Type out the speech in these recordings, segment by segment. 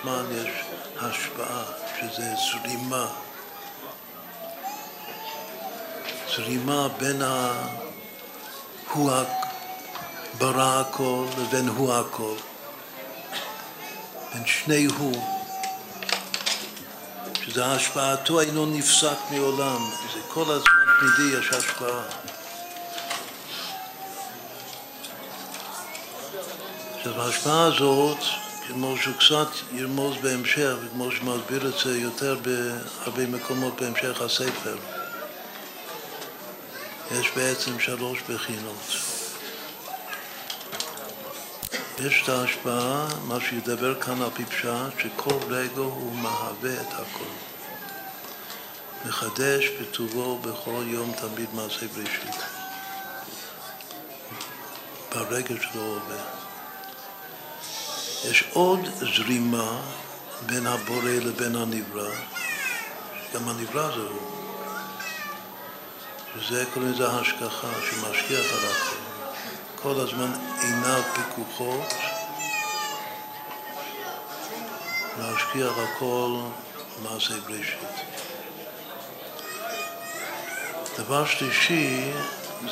הזמן יש השפעה, שזה זרימה. זרימה בין ה... הוא ברא הכל לבין הוא הכל. בין שני הוא. שזה השפעתו אינו נפסק מעולם. זה כל הזמן תמידי יש השפעה. עכשיו ההשפעה הזאת, כמו שהוא קצת ירמוז בהמשך, וכמו שמסביר את זה יותר בהרבה מקומות בהמשך הספר, יש בעצם שלוש בחינות. יש את ההשפעה, מה שידבר כאן על פי פשט, שכל רגע הוא מהווה את הכל. מחדש בטובו בכל יום תמיד מעשה בראשית. ברגע שלו עובר. יש עוד זרימה בין הבורא לבין הנברא, גם הנברא זה הוא. שזה קוראים לזה השגחה, שמשגיח על הכל. כל הזמן עיניו פיקוחות, להשגיח הכל מעשה בראשית. דבר שלישי,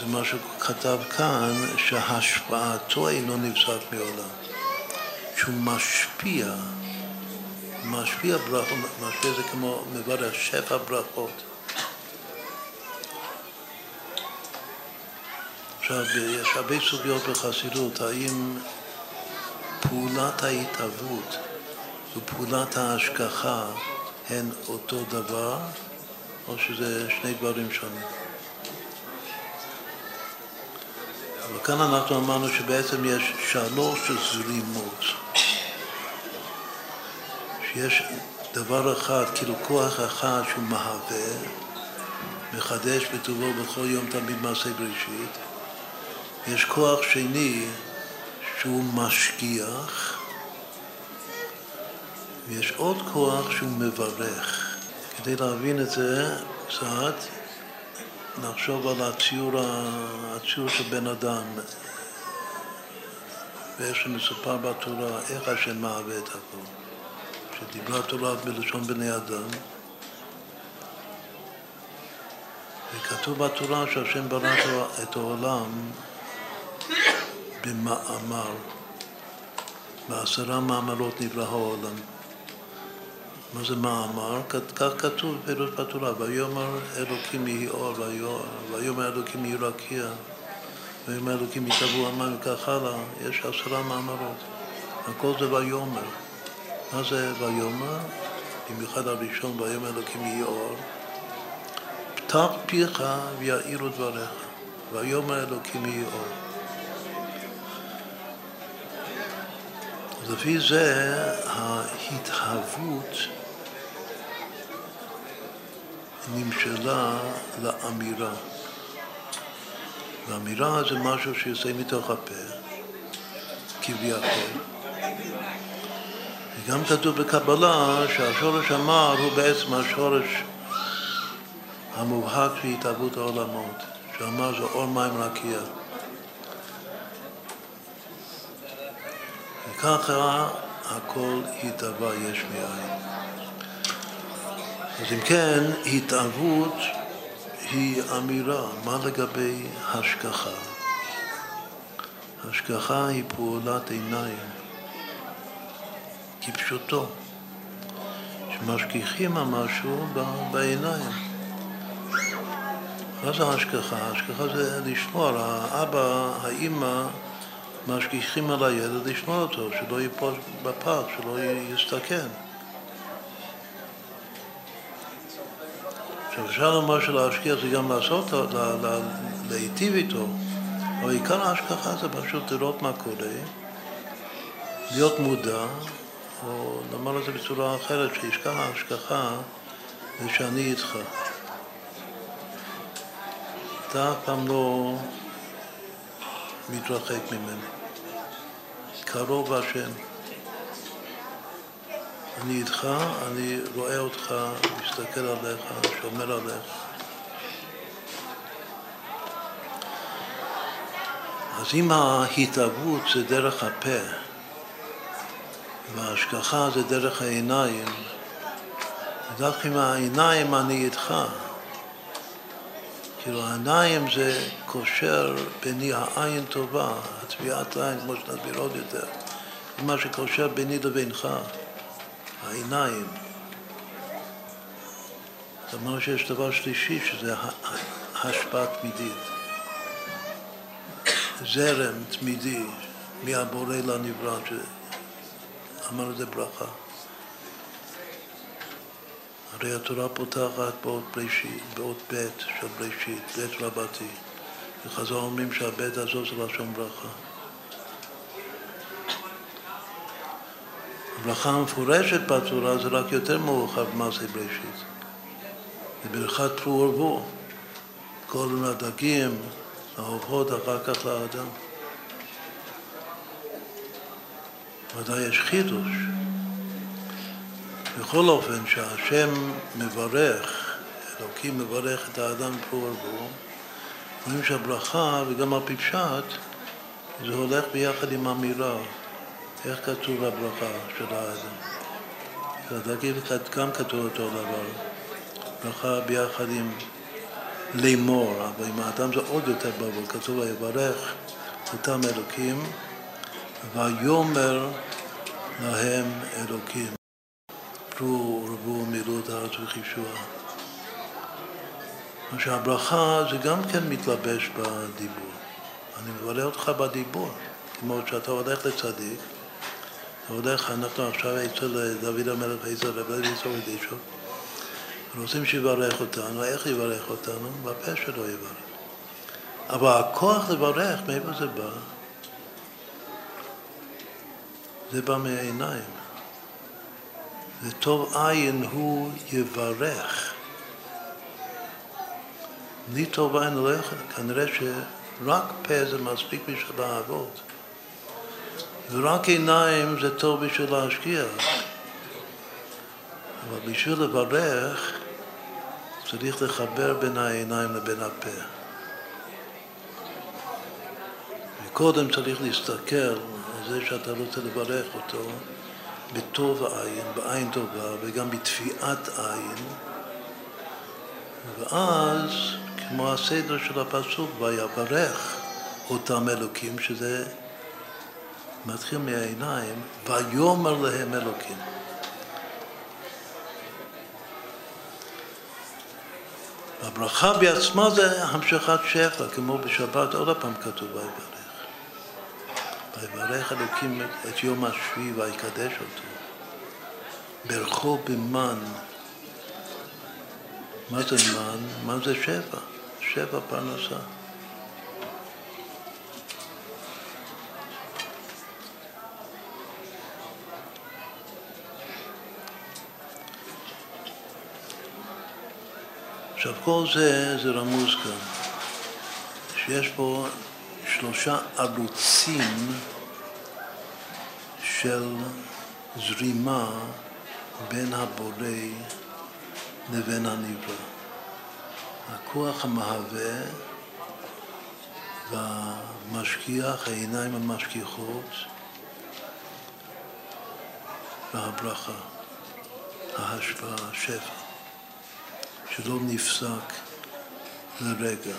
זה מה שהוא כתב כאן, שהשפעתו אינו נפסק מעולם. שהוא משפיע, משפיע ברכות, משפיע זה כמו מברך, שפע ברכות. עכשיו, יש הרבה סוגיות בחסידות, האם פעולת ההתהוות ופעולת ההשגחה הן אותו דבר, או שזה שני דברים שונים. אבל כאן אנחנו אמרנו שבעצם יש שלוש זרימות. שיש דבר אחד, כאילו כוח אחד שהוא מהווה, מחדש בטובו בכל יום תמיד מעשה בראשית. יש כוח שני שהוא משגיח, ויש עוד כוח שהוא מברך. כדי להבין את זה קצת, נחשוב על הציור, הציור של בן אדם, ואיך שמסופר בתורה, איך השם מהווה את הכל. שדיברה תורה בלשון בני אדם, וכתוב בתורה שהשם ברא את העולם במאמר, בעשרה מאמרות נברא העולם. מה זה מאמר? כך כתוב בפירוש בתורה, ויאמר אלוקים יהי אור, ויאמר אלוקים יהי רקיע, ויאמר אלוקים יתאבו המים וכך הלאה, יש עשרה מאמרות, הכל זה ויאמר. מה זה ויאמר? במיוחד הראשון, ויאמר אלוקים יהי אור. פתח פיך ויאירו דבריך, ויאמר אלוקים יהי אור. לפי זה ההתהוות נמשלה לאמירה. ואמירה זה משהו שיוצא מתוך הפה, כביכול. וגם כתוב בקבלה שהשורש אמר הוא בעצם השורש המובהק של התהוות העולמות, שאמר זה אור מים רקיע. וככה הכל התהווה יש מאין. אז אם כן, התאהבות היא אמירה. מה לגבי השגחה? השגחה היא פעולת עיניים, כפשוטו, שמשגיחים על משהו בעיניים. מה זה השגחה? השגחה זה לשמור. האבא, האימא, משגיחים על הילד לשמור אותו, שלא ייפול בפח, שלא יסתכן. עכשיו אפשר לומר שלהשקיע זה גם לעשות, להיטיב איתו, אבל עיקר ההשגחה זה פשוט לראות מה קורה, להיות מודע, או לומר את זה בצורה אחרת, שעיקר ההשגחה זה שאני איתך. אתה אף פעם לא מתרחק ממני. קרוב השם. אני איתך, אני רואה אותך, מסתכל עליך, שומר עליך. אז אם ההתהוות זה דרך הפה, וההשגחה זה דרך העיניים. דווקא עם העיניים אני איתך. כאילו העיניים זה קושר ביני העין טובה, הטביעת עין, כמו שנסביר עוד יותר, זה מה שקושר ביני לבינך, העיניים. זאת אומרת שיש דבר שלישי שזה השפעה תמידית, זרם תמידי מהבורא לנברא, שאמר לזה ברכה. הרי התורה פותחת באות בראשית, באות ב' של בראשית, ב' רבתי. וחז"ל אומרים שהבית הזאת זה לשון ברכה. הברכה המפורשת בתורה זה רק יותר מאוחר במעשה בראשית. זה ברכת פרו ורבו. כל הדגים, העוברות אחר כך לאדם. ודאי יש חידוש. בכל אופן, שהשם מברך, אלוקים מברך את האדם פרו ורבו, רואים שהברכה וגם הפשט זה הולך ביחד עם אמירה. איך כתוב הברכה של האדם? הדגים גם כתוב אותו דבר. ברכה ביחד עם לאמור, אבל עם האדם זה עוד יותר ברור. כתוב ויברך אותם אלוקים ויאמר להם אלוקים. פרו ורבו מילאו את הארץ וכיבשוה. מה שהברכה זה גם כן מתלבש בדיבור. אני מבלה אותך בדיבור, כמו שאתה הולך לצדיק, אתה הולך, אנחנו עכשיו אצל דוד המלך ואצל רבי אליעזר ודישו, רוצים שיברך אותנו, איך יברך אותנו? בפה שלו יברך. אבל הכוח לברך, מאיפה זה בא? זה בא מהעיניים. וטוב עין הוא יברך. בלי טוב עין יכול, כנראה שרק פה זה מספיק בשביל לעבוד. ורק עיניים זה טוב בשביל להשקיע. אבל בשביל לברך צריך לחבר בין העיניים לבין הפה. וקודם צריך להסתכל זה שאתה רוצה לברך אותו בטוב עין, בעין טובה, וגם בתביעת עין, ואז, כמו הסדר של הפסוק, ויברך אותם אלוקים, שזה מתחיל מהעיניים, ויאמר להם אלוקים. הברכה בעצמה זה המשכת שפע, כמו בשבת, עוד פעם כתוב ויברך. ויברך אלוקים את יום השביעי ויקדש אותו. ברכו במן. מה זה מן? מן זה שבע, שבע פרנסה. עכשיו כל זה, זה רמוז כאן, שיש פה שלושה ערוצים של זרימה בין הבורא לבין הנברא. הכוח המהווה והמשגיח, העיניים המשגיחות והברכה, ההשפעה, השפע, שלא נפסק לרגע.